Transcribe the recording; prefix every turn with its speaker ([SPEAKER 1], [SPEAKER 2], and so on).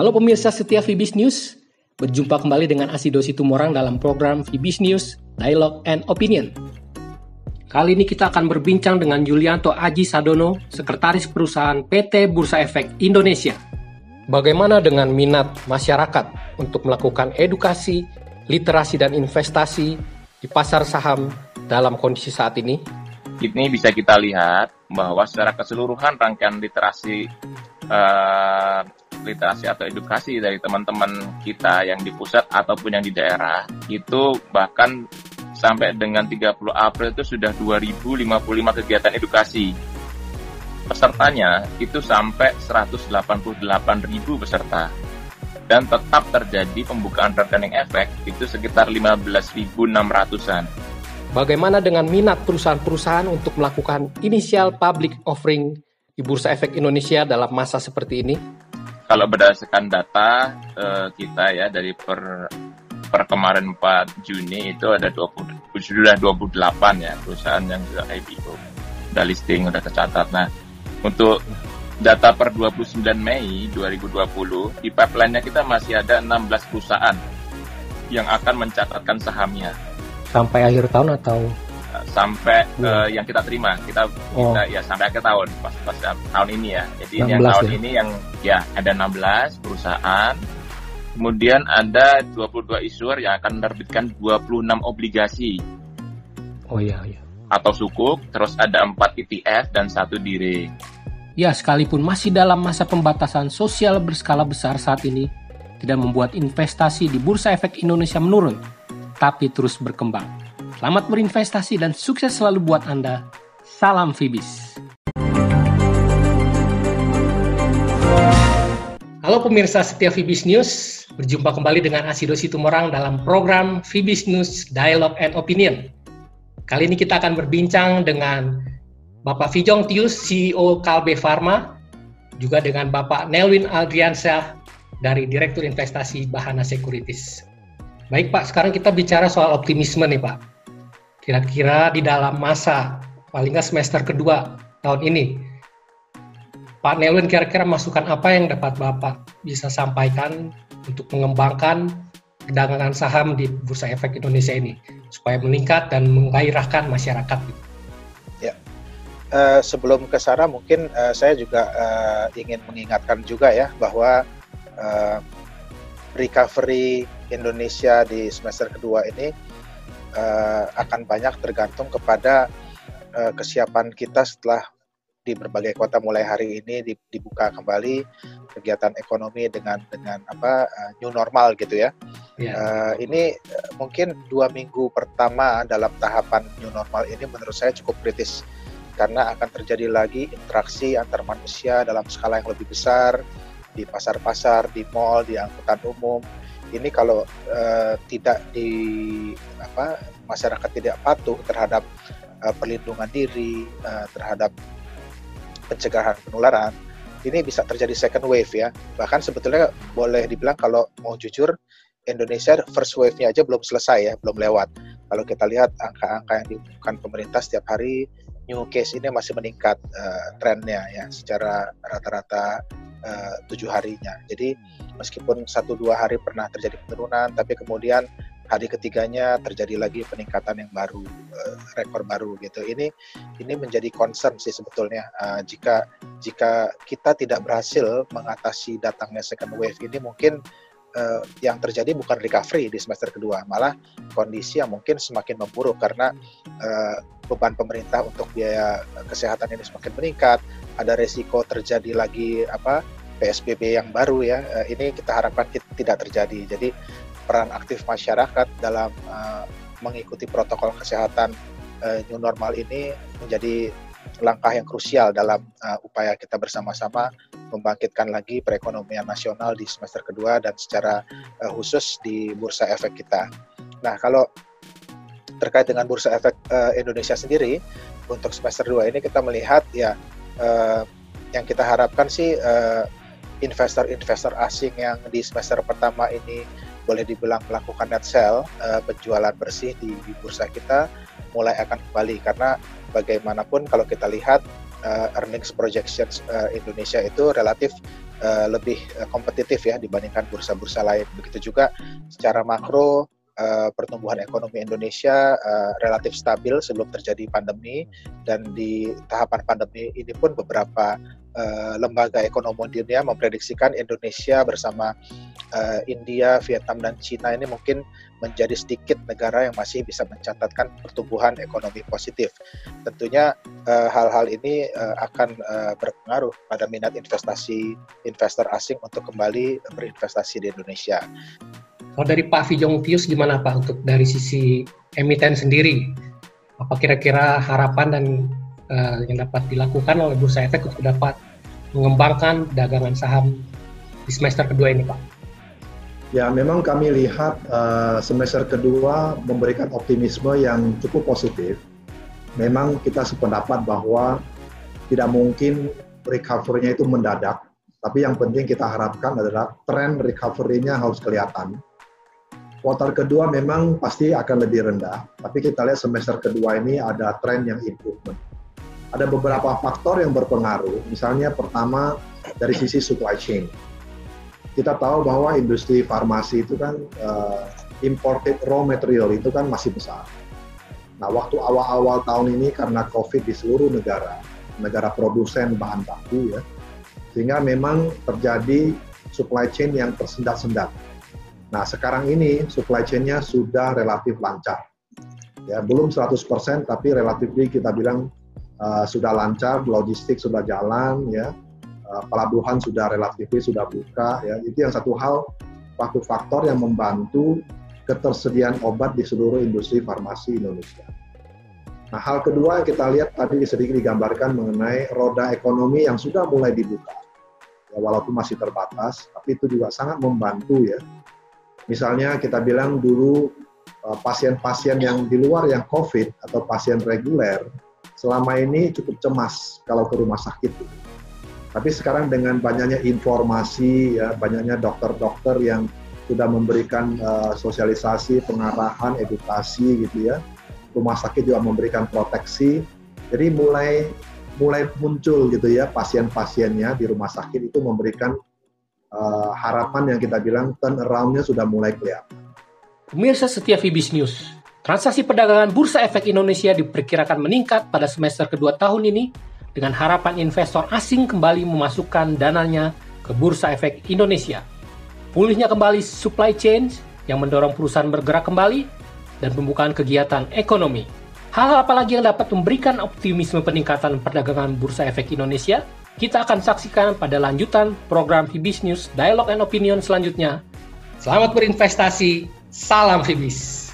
[SPEAKER 1] Halo pemirsa setia Fibis News, berjumpa kembali dengan Asido Situmorang dalam program Fibis News, Dialogue and Opinion. Kali ini kita akan berbincang dengan Yulianto Aji Sadono, Sekretaris Perusahaan PT Bursa Efek Indonesia. Bagaimana dengan minat masyarakat untuk melakukan edukasi, literasi, dan investasi di pasar saham dalam kondisi saat ini?
[SPEAKER 2] Ini bisa kita lihat bahwa secara keseluruhan rangkaian literasi uh, literasi atau edukasi dari teman-teman kita yang di pusat ataupun yang di daerah itu bahkan sampai dengan 30 April itu sudah 2055 kegiatan edukasi. Pesertanya itu sampai 188 ribu peserta. Dan tetap terjadi pembukaan rekening efek itu sekitar 15.600-an.
[SPEAKER 1] Bagaimana dengan minat perusahaan-perusahaan untuk melakukan inisial public offering di Bursa Efek Indonesia dalam masa seperti ini?
[SPEAKER 2] Kalau berdasarkan data uh, kita ya dari per per kemarin 4 Juni itu ada 20 sudah 28 ya perusahaan yang sudah IPO udah listing udah tercatat. Nah untuk data per 29 Mei 2020 di pipeline-nya kita masih ada 16 perusahaan yang akan mencatatkan sahamnya.
[SPEAKER 1] Sampai akhir tahun atau
[SPEAKER 2] sampai uh, yang kita terima kita oh. kita ya sampai akhir tahun pas pas tahun ini ya jadi ini yang tahun ya? ini yang ya ada 16 perusahaan Kemudian ada 22 issuer yang akan menerbitkan 26 obligasi.
[SPEAKER 1] Oh iya, iya.
[SPEAKER 2] Atau sukuk, terus ada 4 ETF dan satu dire.
[SPEAKER 1] Ya, sekalipun masih dalam masa pembatasan sosial berskala besar saat ini, tidak membuat investasi di Bursa Efek Indonesia menurun, tapi terus berkembang. Selamat berinvestasi dan sukses selalu buat Anda. Salam Fibis. Halo pemirsa setia Fibis News, berjumpa kembali dengan Asido Situmorang dalam program Fibis News Dialogue and Opinion. Kali ini kita akan berbincang dengan Bapak Vijong Tius, CEO Kalbe Pharma, juga dengan Bapak Nelwin Adriansyah dari Direktur Investasi Bahana Securities. Baik Pak, sekarang kita bicara soal optimisme nih Pak. Kira-kira di dalam masa paling nggak semester kedua tahun ini, Pak Nelwin kira-kira masukan apa yang dapat Bapak bisa sampaikan untuk mengembangkan perdagangan saham di Bursa Efek Indonesia ini supaya meningkat dan menggairahkan masyarakat?
[SPEAKER 3] Ya, uh, sebelum ke sana mungkin uh, saya juga uh, ingin mengingatkan juga ya bahwa recovery Indonesia di semester kedua ini uh, akan banyak tergantung kepada uh, kesiapan kita setelah di berbagai kota mulai hari ini dibuka kembali kegiatan ekonomi dengan dengan apa uh, new normal gitu ya. Yeah. Iya. Uh, ini uh, mungkin dua minggu pertama dalam tahapan new normal ini menurut saya cukup kritis karena akan terjadi lagi interaksi antar manusia dalam skala yang lebih besar di pasar-pasar, di mall, di angkutan umum. Ini kalau uh, tidak di apa masyarakat tidak patuh terhadap uh, perlindungan diri, uh, terhadap pencegahan penularan ini bisa terjadi second wave ya. Bahkan sebetulnya boleh dibilang kalau mau jujur Indonesia first wave-nya aja belum selesai ya, belum lewat. Kalau kita lihat angka-angka yang diumumkan pemerintah setiap hari new case ini masih meningkat uh, trennya ya secara rata-rata eh, tujuh harinya. Jadi meskipun satu dua hari pernah terjadi penurunan, tapi kemudian hari ketiganya terjadi lagi peningkatan yang baru uh, rekor baru gitu. Ini ini menjadi concern sih sebetulnya uh, jika jika kita tidak berhasil mengatasi datangnya second wave ini mungkin uh, yang terjadi bukan recovery di semester kedua malah kondisi yang mungkin semakin memburuk karena uh, beban pemerintah untuk biaya kesehatan ini semakin meningkat ada resiko terjadi lagi apa PSBB yang baru ya ini kita harapkan tidak terjadi jadi peran aktif masyarakat dalam uh, mengikuti protokol kesehatan uh, new normal ini menjadi langkah yang krusial dalam uh, upaya kita bersama-sama membangkitkan lagi perekonomian nasional di semester kedua dan secara uh, khusus di bursa efek kita. Nah, kalau terkait dengan bursa efek uh, Indonesia sendiri untuk semester 2 ini kita melihat ya uh, yang kita harapkan sih investor-investor uh, asing yang di semester pertama ini boleh dibilang melakukan net sell uh, penjualan bersih di, di bursa kita mulai akan kembali karena bagaimanapun kalau kita lihat uh, earnings projections uh, Indonesia itu relatif uh, lebih kompetitif ya dibandingkan bursa-bursa lain. Begitu juga secara makro uh, pertumbuhan ekonomi Indonesia uh, relatif stabil sebelum terjadi pandemi dan di tahapan pandemi ini pun beberapa uh, lembaga ekonomi dunia memprediksikan Indonesia bersama uh, India, Vietnam dan Cina ini mungkin menjadi sedikit negara yang masih bisa mencatatkan pertumbuhan ekonomi positif. Tentunya hal-hal uh, ini uh, akan uh, berpengaruh pada minat investasi investor asing untuk kembali berinvestasi di Indonesia.
[SPEAKER 1] Kalau dari Pak Vijong Pius gimana Pak untuk dari sisi emiten sendiri? Apa kira-kira harapan dan uh, yang dapat dilakukan oleh Bursa Efek untuk dapat mengembangkan dagangan saham di semester kedua ini Pak?
[SPEAKER 4] Ya, memang kami lihat uh, semester kedua memberikan optimisme yang cukup positif. Memang kita sependapat bahwa tidak mungkin recovery-nya itu mendadak, tapi yang penting kita harapkan adalah tren recovery-nya harus kelihatan Kuartal kedua memang pasti akan lebih rendah, tapi kita lihat semester kedua ini ada tren yang improvement. Ada beberapa faktor yang berpengaruh, misalnya pertama dari sisi supply chain. Kita tahu bahwa industri farmasi itu kan uh, imported raw material itu kan masih besar. Nah, waktu awal-awal tahun ini karena COVID di seluruh negara, negara produsen bahan baku ya, sehingga memang terjadi supply chain yang tersendat-sendat Nah, sekarang ini supply chain-nya sudah relatif lancar. Ya, belum 100% tapi relatif kita bilang uh, sudah lancar, logistik sudah jalan ya. Uh, pelabuhan sudah relatif sudah buka ya. Itu yang satu hal faktor faktor yang membantu ketersediaan obat di seluruh industri farmasi Indonesia. Nah, hal kedua yang kita lihat tadi sedikit digambarkan mengenai roda ekonomi yang sudah mulai dibuka. Ya, walaupun masih terbatas, tapi itu juga sangat membantu ya Misalnya kita bilang dulu eh, pasien-pasien yang di luar yang COVID atau pasien reguler selama ini cukup cemas kalau ke rumah sakit. Tapi sekarang dengan banyaknya informasi, ya, banyaknya dokter-dokter yang sudah memberikan uh, sosialisasi, pengarahan, edukasi gitu ya. Rumah sakit juga memberikan proteksi. Jadi mulai mulai muncul gitu ya pasien-pasiennya di rumah sakit itu memberikan uh, harapan yang kita bilang turnaround-nya sudah mulai kelihatan.
[SPEAKER 1] Pemirsa setia Fibis News, transaksi perdagangan Bursa Efek Indonesia diperkirakan meningkat pada semester kedua tahun ini dengan harapan investor asing kembali memasukkan dananya ke Bursa Efek Indonesia. Pulihnya kembali supply chain yang mendorong perusahaan bergerak kembali dan pembukaan kegiatan ekonomi. Hal-hal apa lagi yang dapat memberikan optimisme peningkatan perdagangan Bursa Efek Indonesia? Kita akan saksikan pada lanjutan program Fibis News Dialog and Opinion selanjutnya. Selamat berinvestasi, salam Fibis.